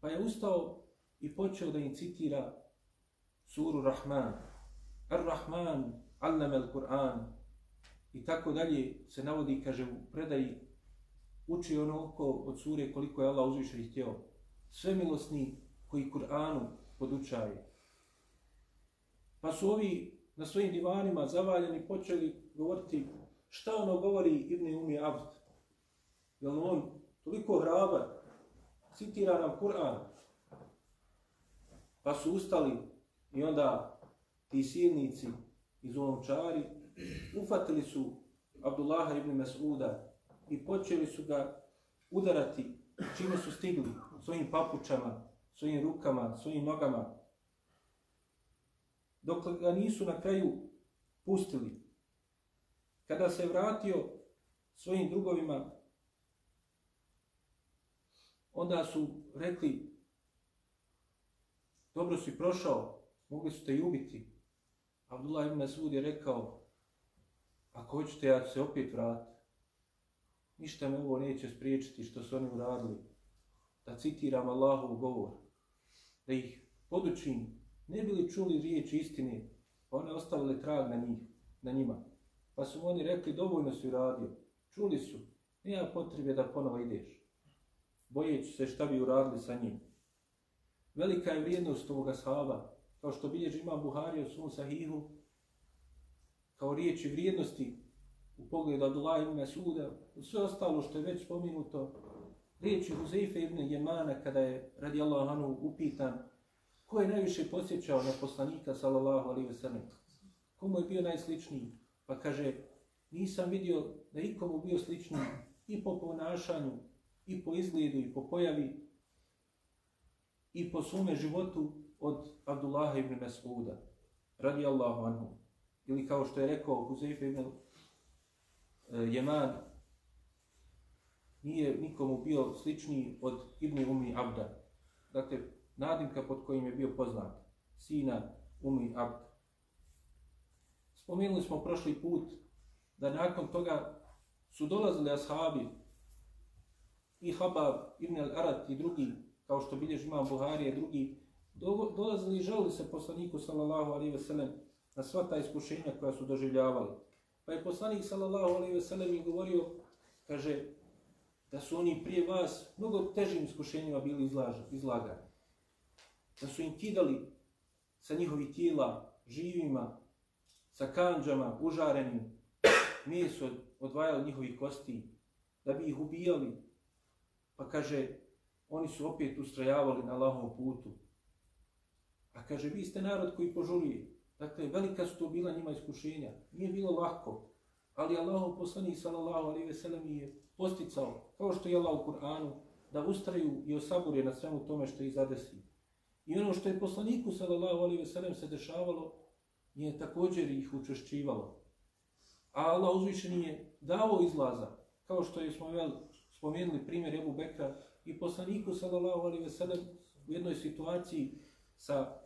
Pa je ustao i počeo da im citira suru Rahman. Ar-Rahman, allama al-Qur'an i tako dalje se navodi, kaže u predaji, uči ono oko od sure koliko je Allah uzvišen htio. Sve milosni koji Kur'anu podučaje. Pa su ovi na svojim divanima zavaljeni počeli govoriti šta ono govori Ibn Umi Abd. Jel on toliko hrabar, citira nam Kur'an, pa su ustali i onda ti silnici iz Ulomčari ufatili su Abdullaha ibn Mas'uda i počeli su ga udarati čime su stigli svojim papučama, svojim rukama, svojim nogama. Dok ga nisu na kraju pustili. Kada se vratio svojim drugovima, onda su rekli dobro si prošao, mogli su te i ubiti. Abdullah ibn Mas'ud je rekao ako hoćete ja ću se opet vratiti ništa me ovo neće spriječiti što su oni uradili. Da citiram Allahov govor, da ih podučim, ne bili čuli riječ istine, pa one ostavile trag na njih, na njima. Pa su oni rekli, dovoljno si uradio, čuli su, nema potrebe da ponovo ideš. Bojeći se šta bi uradili sa njim. Velika je vrijednost ovoga sahaba, kao što bilježi ima Buhari u svom sahihu, kao riječi vrijednosti u pogledu Abdullah ibn Suda, sve ostalo što je već spominuto, riječi Huzeife ibn Jemana kada je radi Allah anu upitan ko je najviše posjećao na poslanika sallallahu alaihi ve sellem, komu je bio najsličniji, pa kaže nisam vidio da ikomu bio sličniji i po ponašanju, i po izgledu, i po pojavi, i po svome životu od Abdullaha ibn Mas'uda, radi Allahu anhu. Ili kao što je rekao Huzeife ibn E, Jeman nije nikomu bio sličniji od Ibni Umi Abda. Dakle, nadimka pod kojim je bio poznat. Sina Umi Abda. Spomenuli smo prošli put da nakon toga su dolazili ashabi i Habab, Ibn al-Arat i drugi, kao što bilježi imam Buhari i drugi, dolazili i žalili se poslaniku sallallahu alaihi ve sellem na sva ta iskušenja koja su doživljavali. Pa je poslanik sallallahu alejhi ve sellem im govorio, kaže da su oni prije vas mnogo težim iskušenjima bili izlagani. Da su im kidali sa njihovi tijela živima, sa kanđama, užarenim, meso odvajali njihovih kosti, da bi ih ubijali. Pa kaže, oni su opet ustrajavali na Allahovom putu. A kaže, vi ste narod koji požurije. Dakle, velika su to bila njima iskušenja. Nije bilo lako. Ali Allahov poslanik sallallahu alejhi ve sellem je posticao, kao što je Allah u Kur'anu, da ustraju i osabure na svemu tome što ih zadesi. I ono što je poslaniku sallallahu alejhi ve sellem se dešavalo, je također ih učešćivalo. A Allah uzvišen je dao izlaza, kao što je smo vel, spomenuli primjer Ebu Bekra i poslaniku sallallahu alejhi ve sellem u jednoj situaciji sa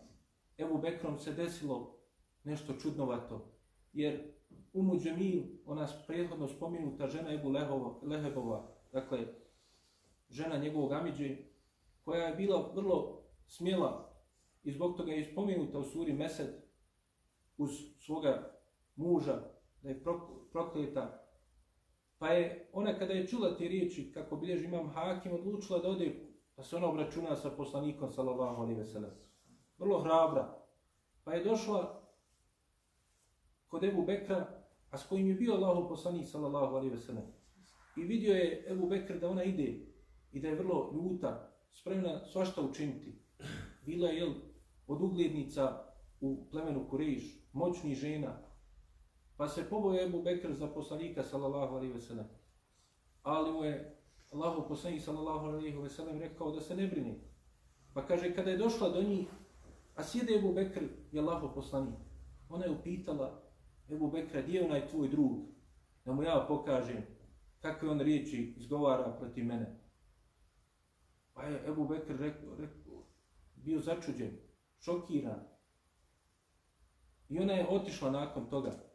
Ebu Bekrom se desilo nešto čudnovato. Jer Umu Džemil, ona prethodno spominuta žena Ebu Lehova, Lehebova, dakle, žena njegovog Amidži, koja je bila vrlo smjela i zbog toga je spominuta u suri Mesed uz svoga muža, da je prokleta. Pa je ona kada je čula te riječi, kako bilježi imam hakim, odlučila da ode, da se ona obračuna sa poslanikom, sallallahu alaihi veselam. Vrlo hrabra. Pa je došla kod Ebu Bekra, a s kojim je bio Allahov poslanik sallallahu alaihi ve sellem. I vidio je Ebu Bekr da ona ide i da je vrlo ljuta, spremna svašta učiniti. Bila je jel, od uglednica u plemenu Kurejiš, moćni žena, pa se poboje Ebu Bekr za poslanika sallallahu alaihi ve sellem. Ali mu je Allahov poslanik sallallahu alaihi ve sellem rekao da se ne brini. Pa kaže, kada je došla do njih, a sjede Ebu Bekr je Allahov poslanik, ona je upitala Ebu Bekra, gdje je onaj tvoj drug? Da mu ja pokažem kakve on riječi izgovara proti mene. Pa je Ebu Bekr rekao, rekao, bio začuđen, šokiran. I ona je otišla nakon toga.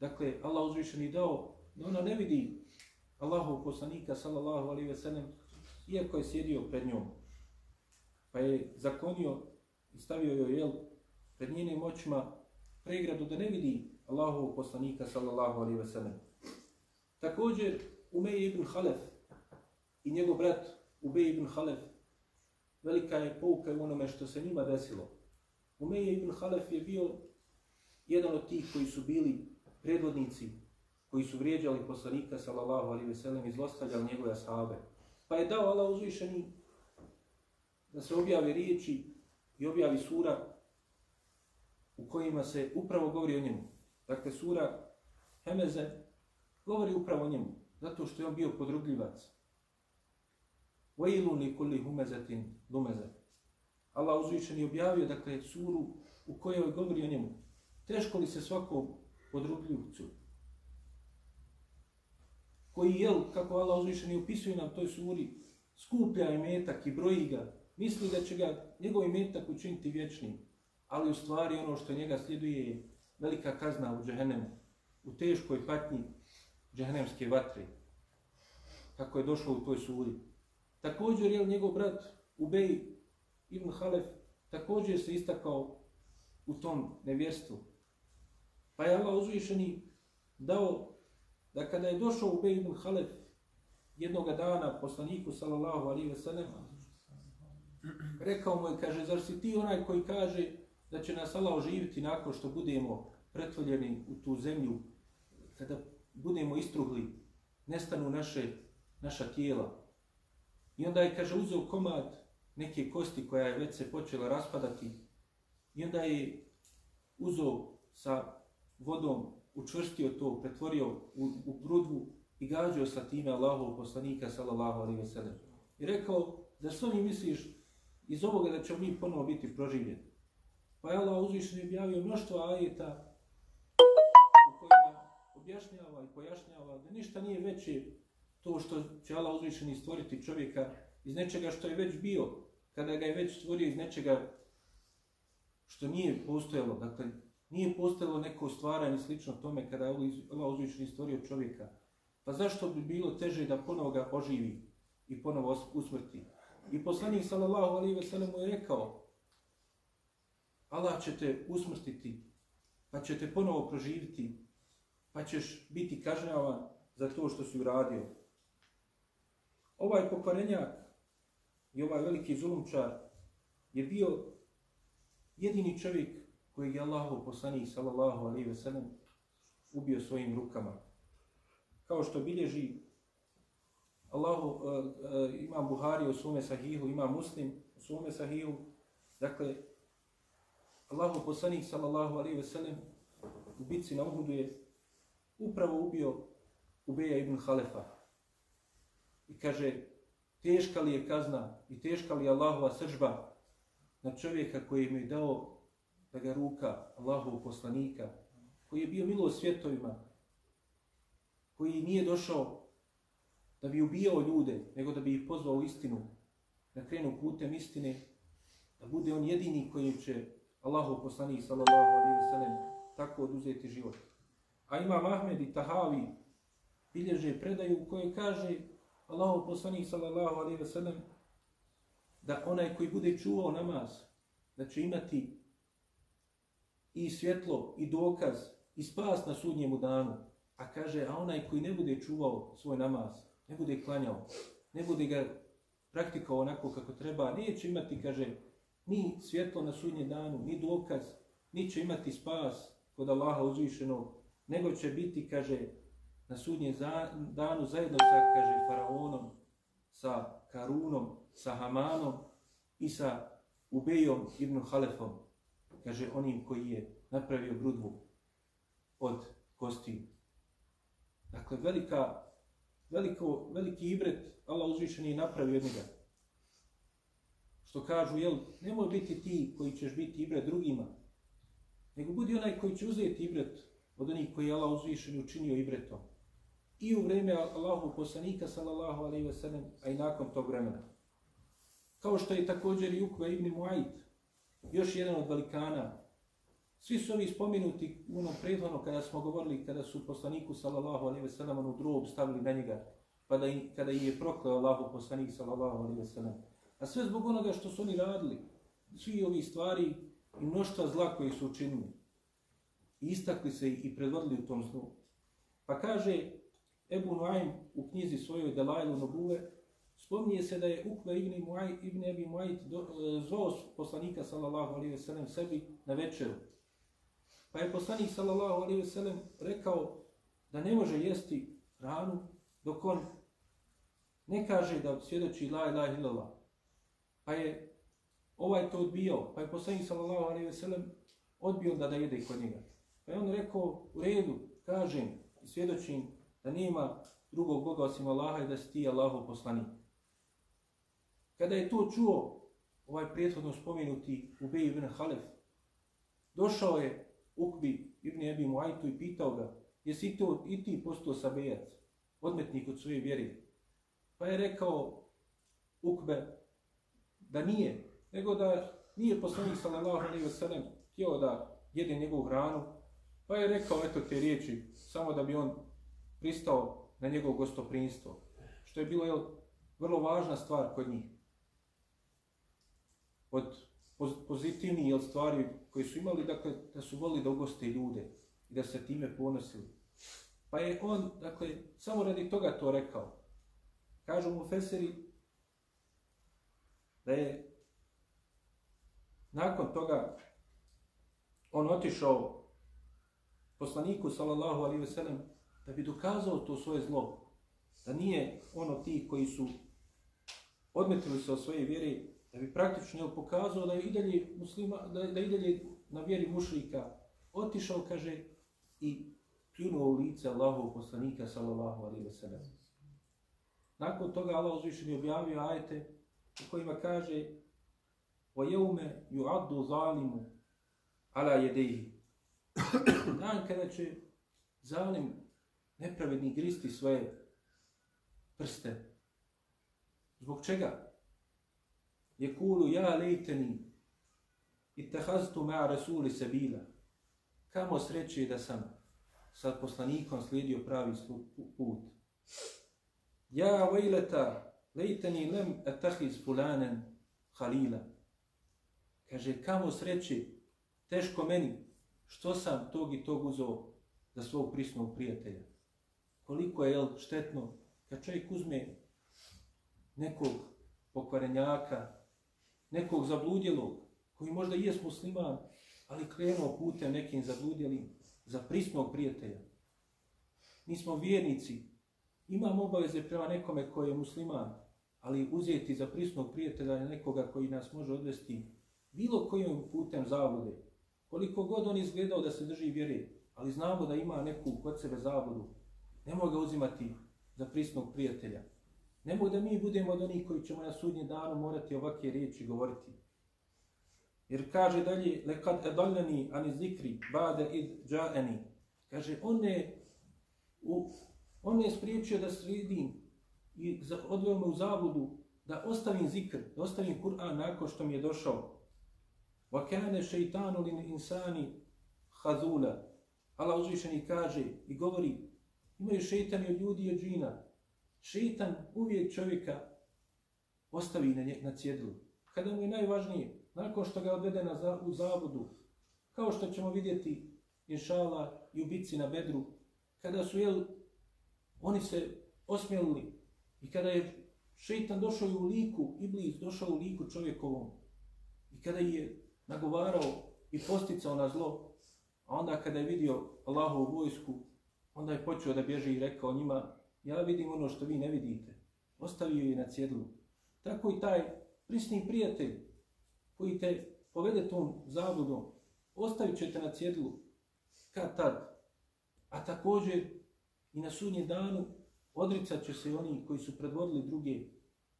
Dakle, Allah uzvišen i dao da ona ne vidi Allahov poslanika, sallallahu alaihi ve sellem, iako je sjedio pred njom. Pa je zakonio i stavio joj jel, pred njenim očima pregradu da ne vidi Allahovog poslanika sallallahu alaihi ve sellem. Također Umej ibn Halef i njegov brat Ubej ibn Halef velika je pouka u onome što se njima desilo. Umej ibn Halef je bio jedan od tih koji su bili predvodnici koji su vrijeđali poslanika sallallahu alaihi ve sellem i zlostavljali njegove ashabe. Pa je dao Allah uzvišeni da se objavi riječi i objavi sura u kojima se upravo govori o njemu. Dakle, sura Hemeze govori upravo o njemu, zato što je on bio podrugljivac. Vajilun li kulli humezetin lumeze. Allah uzvišen je objavio, dakle, suru u kojoj govori o njemu. Teško li se svakom podrugljivcu koji, jel, kako Allah uzvišen opisuje upisuje nam toj suri, skuplja imetak i broji ga, misli da će ga njegov imetak učiniti vječnim, ali u stvari ono što njega sljeduje je velika kazna u džehennemu, u teškoj patnji džehennemske vatre, kako je došlo u toj suri. Također je njegov brat Ubej ibn Halef također se istakao u tom nevjerstvu. Pa je Allah uzvišeni dao da kada je došao Ubej ibn Halef jednog dana poslaniku sallallahu alaihi ve sellem rekao mu je, kaže, zar si ti onaj koji kaže da će nas Allah oživiti nakon što budemo pretvoljeni u tu zemlju, kada budemo istruhli, nestanu naše, naša tijela. I onda je, kaže, uzeo komad neke kosti koja je već se počela raspadati i onda je uzeo sa vodom, učvrstio to, pretvorio u, u grudvu i gađao sa time Allahov poslanika, sallallahu alaihi ve sellem. I rekao, da što mi misliš iz ovoga da ćemo mi ponovo biti proživljeni? Pa je Allah uzvišen je objavio mnoštvo ajeta u kojima objašnjava i pojašnjava da ništa nije veće to što će Allah uzvišen stvoriti čovjeka iz nečega što je već bio, kada ga je već stvorio iz nečega što nije postojalo, dakle, nije postojalo neko stvaranje slično tome kada je Allah uzvišen stvorio čovjeka. Pa zašto bi bilo teže da ponovo ga oživi i ponovo usmrti? I poslanik sallallahu alaihi ve sellem mu je rekao Allah će te usmrtiti, pa će te ponovo proživiti, pa ćeš biti kažnjavan za to što si uradio. Ovaj pokvarenjak i ovaj veliki zulumčar je bio jedini čovjek koji je Allahu poslanik sallallahu alaihi ve sellem ubio svojim rukama. Kao što bilježi Allahu, uh, uh, imam Buhari u svome sahihu, imam Muslim u svome sahihu, dakle, Allahu poslanik sallallahu alaihi ve sellem u bitci na Uhudu je upravo ubio Ubeja ibn Halefa. I kaže, teška li je kazna i teška li je Allahova sržba na čovjeka koji mi je dao da ga ruka Allahovog poslanika, koji je bio milo svjetovima, koji nije došao da bi ubijao ljude, nego da bi ih pozvao u istinu, da krenu putem istine, da bude on jedini koji će Allahov poslanik sallallahu alaihi wa sallam tako oduzeti život. A ima Ahmed i Tahavi bilježe predaju u kojoj kaže Allahov poslanik sallallahu alaihi wa sallam da onaj koji bude čuvao namaz, da će imati i svjetlo, i dokaz, i spas na sudnjemu danu. A kaže, a onaj koji ne bude čuvao svoj namaz, ne bude klanjao, ne bude ga praktikao onako kako treba, neće imati, kaže, ni svjetlo na sudnjem danu, ni dokaz, ni će imati spas kod Allaha uzvišenog, nego će biti, kaže, na sudnjem danu zajedno sa, kaže, faraonom, sa Karunom, sa Hamanom i sa Ubejom ibn Halefom, kaže, onim koji je napravio grudvu od kosti. Dakle, velika, veliko, veliki ibret Allah uzvišen je napravio od njega što kažu, jel, nemoj biti ti koji ćeš biti ibret drugima, nego budi onaj koji će uzeti ibret od onih koji je Allah uzvišen i učinio ibretom. I u vreme Allahu poslanika, sallallahu alaihi ve sellem, a i nakon tog vremena. Kao što je također i Ukva ibn Mu'aid, još jedan od velikana. Svi su ovi spomenuti u onom prethodno kada smo govorili, kada su poslaniku, sallallahu alaihi ve sellem, onu drob stavili na njega, pa da, kada im je prokleo Allahu poslanik, sallallahu alaihi ve sellem. A sve zbog onoga što su oni radili. Svi ovi stvari i mnoštva zla koje su učinili. I istakli se i predvodili u tom zlu. Pa kaže Ebu Nuaym u knjizi svojoj Delajlu Nobule, spominje se da je Ukve ibn, Muay, ibn Ebi Muayt e, zvao poslanika sallallahu alaihi ve sellem sebi na večeru. Pa je poslanik sallallahu alaihi ve sellem rekao da ne može jesti hranu dok on ne kaže da svjedoči la ilaha illallah. Pa je ovaj to odbio, pa je poslanik sallallahu alejhi ve sellem odbio da da jede kod njega. Pa je on rekao, u redu, kažem i svjedočim da nema drugog Boga osim Allaha i da si ti Allahov poslanik. Kada je to čuo, ovaj prethodno spomenuti Ubej ibn Halef, došao je Ukbi ibn Ebi Muajtu i pitao ga, jesi to i ti postao sabejac, odmetnik od svoje vjere? Pa je rekao Ukbe da nije, nego da nije poslanik sallallahu alejhi ve sellem htio da jede njegovu hranu, pa je rekao eto te riječi, samo da bi on pristao na njegovo gostoprinstvo, što je bilo jel, vrlo važna stvar kod njih. Od pozitivnih jel, stvari koje su imali, dakle, da su volili da ugoste ljude i da se time ponosili. Pa je on, dakle, samo radi toga to rekao. Kažu mu Feseri da je nakon toga on otišao poslaniku sallallahu alaihi ve sellem da bi dokazao to svoje zlo. Da nije ono ti koji su odmetili se od svoje vjere, da bi praktično pokazao da je i dalje, muslima, da, da i dalje na vjeri mušrika otišao, kaže, i pljunuo u lice Allahov poslanika sallallahu alaihi ve sellem. Nakon toga Allah uzvišen je objavio ajete u kojima kaže وَيَوْمَ يُعَدُّ ظَالِمُ عَلَى يَدَيْهِ Dan kada će zalim nepravedni gristi svoje prste. Zbog čega? Je kulu ja lejteni i tehaztu mea rasuli se bila. Kamo sreće da sam sa poslanikom slijedio pravi put. Ja vejleta lejteni lem etahiz fulanen halila. Kaže, kamo sreći, teško meni, što sam tog i tog uzao za svog prisnog prijatelja. Koliko je jel, štetno kad čovjek uzme nekog pokvarenjaka, nekog zabludjelog, koji možda i je musliman, ali krenuo putem nekim zabludjelim za prisnog prijatelja. Mi smo vjernici, imamo obaveze prema nekome koji je musliman, ali uzeti za prisnog prijatelja nekoga koji nas može odvesti bilo kojim putem zavode, koliko god on izgledao da se drži vjere, ali znamo da ima neku kod sebe zavodu, ne ga uzimati za prisnog prijatelja. Ne da mi budemo od onih koji ćemo na sudnji danu morati ovakve riječi govoriti. Jer kaže dalje, lekad edaljeni ani zikri, bade id džaeni. Kaže, on je, u, on je spriječio da sredim i odveo me u zavodu da ostavim zikr, da ostavim Kur'an nakon što mi je došao. Wa kana shaytanu lin insani khazula. Allah uzvišeni kaže i govori imaju šejtani od ljudi i od džina. Šejtan uvijek čovjeka ostavi na, nje, na cjedlu. Kada mu je najvažnije, nakon što ga odvede na za, u zavodu, kao što ćemo vidjeti inšala i ubici na bedru, kada su jel, oni se osmjelili i kada je šeitan došao u liku, Iblis došao u liku čovjekovom i kada je nagovarao i posticao na zlo, a onda kada je vidio Allahovu vojsku, onda je počeo da bježi i rekao njima, ja vidim ono što vi ne vidite. Ostavio je na cjedlu. Tako i taj prisni prijatelj koji te povede tom zabludom, ostavit ćete na cjedlu kad tad. A također i na sudnjem danu odricat će se oni koji su predvodili druge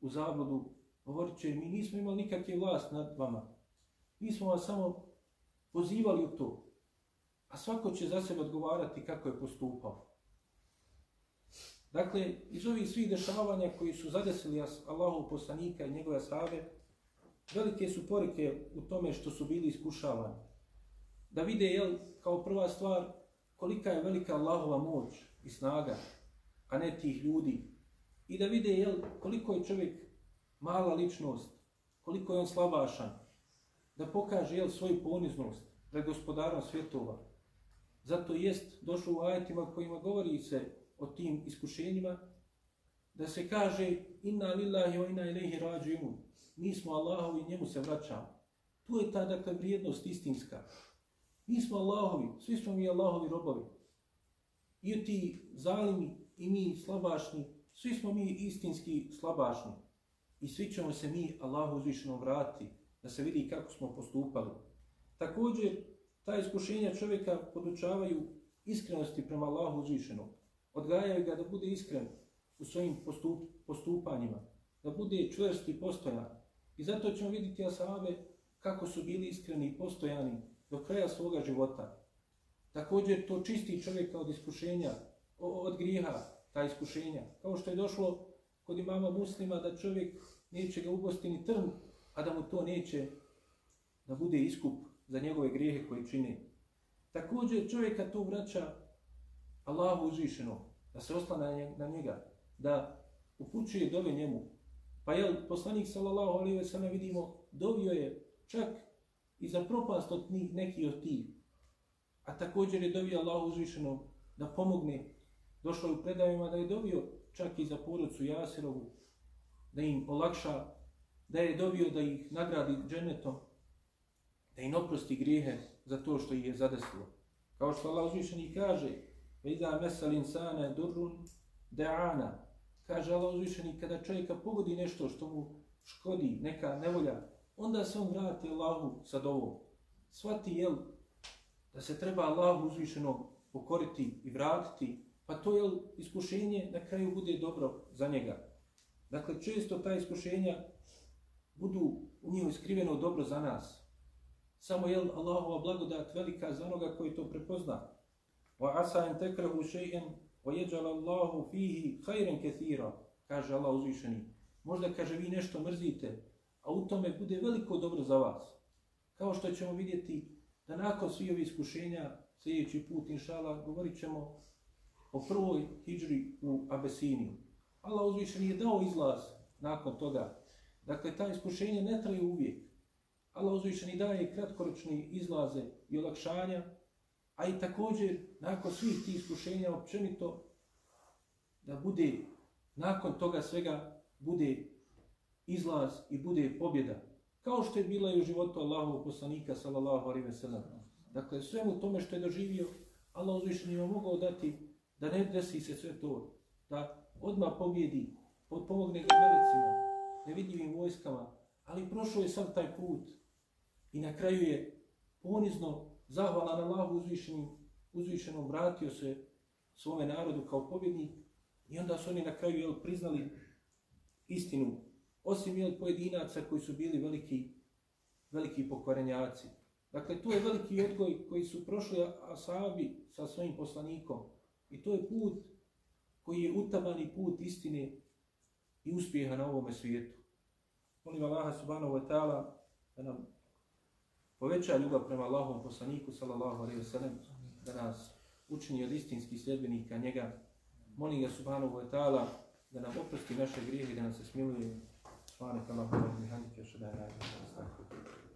u zabludu, govorit će mi nismo imali nikakve vlast nad vama, Mi smo vas samo pozivali u to. A svako će za sebe odgovarati kako je postupao. Dakle, iz ovih svih dešavanja koji su zadesili Allahu poslanika i njegove sahabe, velike su porike u tome što su bili iskušavani. Da vide, jel, kao prva stvar, kolika je velika Allahova moć i snaga, a ne tih ljudi. I da vide, jel, koliko je čovjek mala ličnost, koliko je on slabašan, da pokaže jel, svoju poniznost pred gospodarom svjetova. Zato jest došlo u ajetima kojima govori se o tim iskušenjima, da se kaže inna lillahi wa inna ilaihi rađimu. Mi smo Allahovi i njemu se vraćamo. Tu je ta dakle vrijednost istinska. Mi smo Allahovi, svi smo mi Allahovi robovi. I ti zalimi i mi slabašni, svi smo mi istinski slabašni. I svi ćemo se mi Allahu uzvišenom vratiti, da se vidi kako smo postupali. Također, ta iskušenja čovjeka podučavaju iskrenosti prema Allahu uzvišenom. Odgajaju ga da bude iskren u svojim postup, postupanjima, da bude čvrst i postojan. I zato ćemo vidjeti asabe kako su bili iskreni i postojani do kraja svoga života. Također to čisti čovjeka od iskušenja, od griha, ta iskušenja. Kao što je došlo kod imama muslima da čovjek neće ga ugosti ni trn, a da mu to neće da bude iskup za njegove grijehe koje čini. Također čovjeka to vraća Allahu uzvišeno, da se oslana na njega, da upućuje dove njemu. Pa je poslanik sallallahu alaihi ve sellem vidimo dovio je čak i za propast od neki od tih. A također je dovio Allahu uzvišeno da pomogne. Došlo je u predavima da je dovio čak i za porodcu Jasirovu, da im olakša, da je dovio da ih nagradi dženetom, da im oprosti grijehe za to što ih je zadesilo. Kao što Allah uzvišeni kaže, Vida mesal insane durrun de'ana. Kaže Allah uzvišeni, kada čovjeka pogodi nešto što mu škodi, neka nevolja, onda se on vrati Allahu sa dovom. Svati jel da se treba Allahu uzvišeno pokoriti i vratiti, pa to je iskušenje na kraju bude dobro za njega. Dakle, često ta iskušenja budu u njoj iskriveno dobro za nas. Samo je Allahova blagodat velika za onoga koji to prepozna. Wa asa an takrahu shay'an wa yaj'al Allahu fihi khayran katira. Kaže Allah uzvišeni. Možda kaže vi nešto mrzite, a u tome bude veliko dobro za vas. Kao što ćemo vidjeti da nakon svih ovih iskušenja, sljedeći put, inšala, govorit ćemo o prvoj hijđri u Abesiniju. Allah uzvišen je dao izlaz nakon toga. Dakle, ta iskušenje ne traje uvijek. Allah uzvišen i daje kratkoročni izlaze i olakšanja, a i također, nakon svih tih iskušenja, općenito, da bude, nakon toga svega, bude izlaz i bude pobjeda. Kao što je bila i u životu Allahovog poslanika, sallallahu alaihi ve sellem. Dakle, svemu tome što je doživio, Allah uzvišen je mogao dati da ne desi se sve to, da odmah pobjedi, pomogne ga velicima, nevidljivim vojskama, ali prošao je sam taj put i na kraju je ponizno zahvalan Allahu uzvišenim, uzvišenom vratio se svome narodu kao pobjednik i onda su oni na kraju jel, priznali istinu osim jel, pojedinaca koji su bili veliki, veliki pokvarenjaci. Dakle, to je veliki odgoj koji su prošli asabi sa svojim poslanikom. I to je put koji je utabani put istine i uspjeha na ovome svijetu. Molim Allaha subhanahu wa ta'ala da nam poveća ljubav prema Allahom poslaniku sallallahu alaihi wa sallam, da nas učini od istinskih sljedbenika njega. Molim ga subhanahu wa ta'ala da nam oprosti naše grijehe i da nam se smiluje. Subhanak Allahumma wa bihamdika ashhadu an la ilaha illa anta astaghfiruka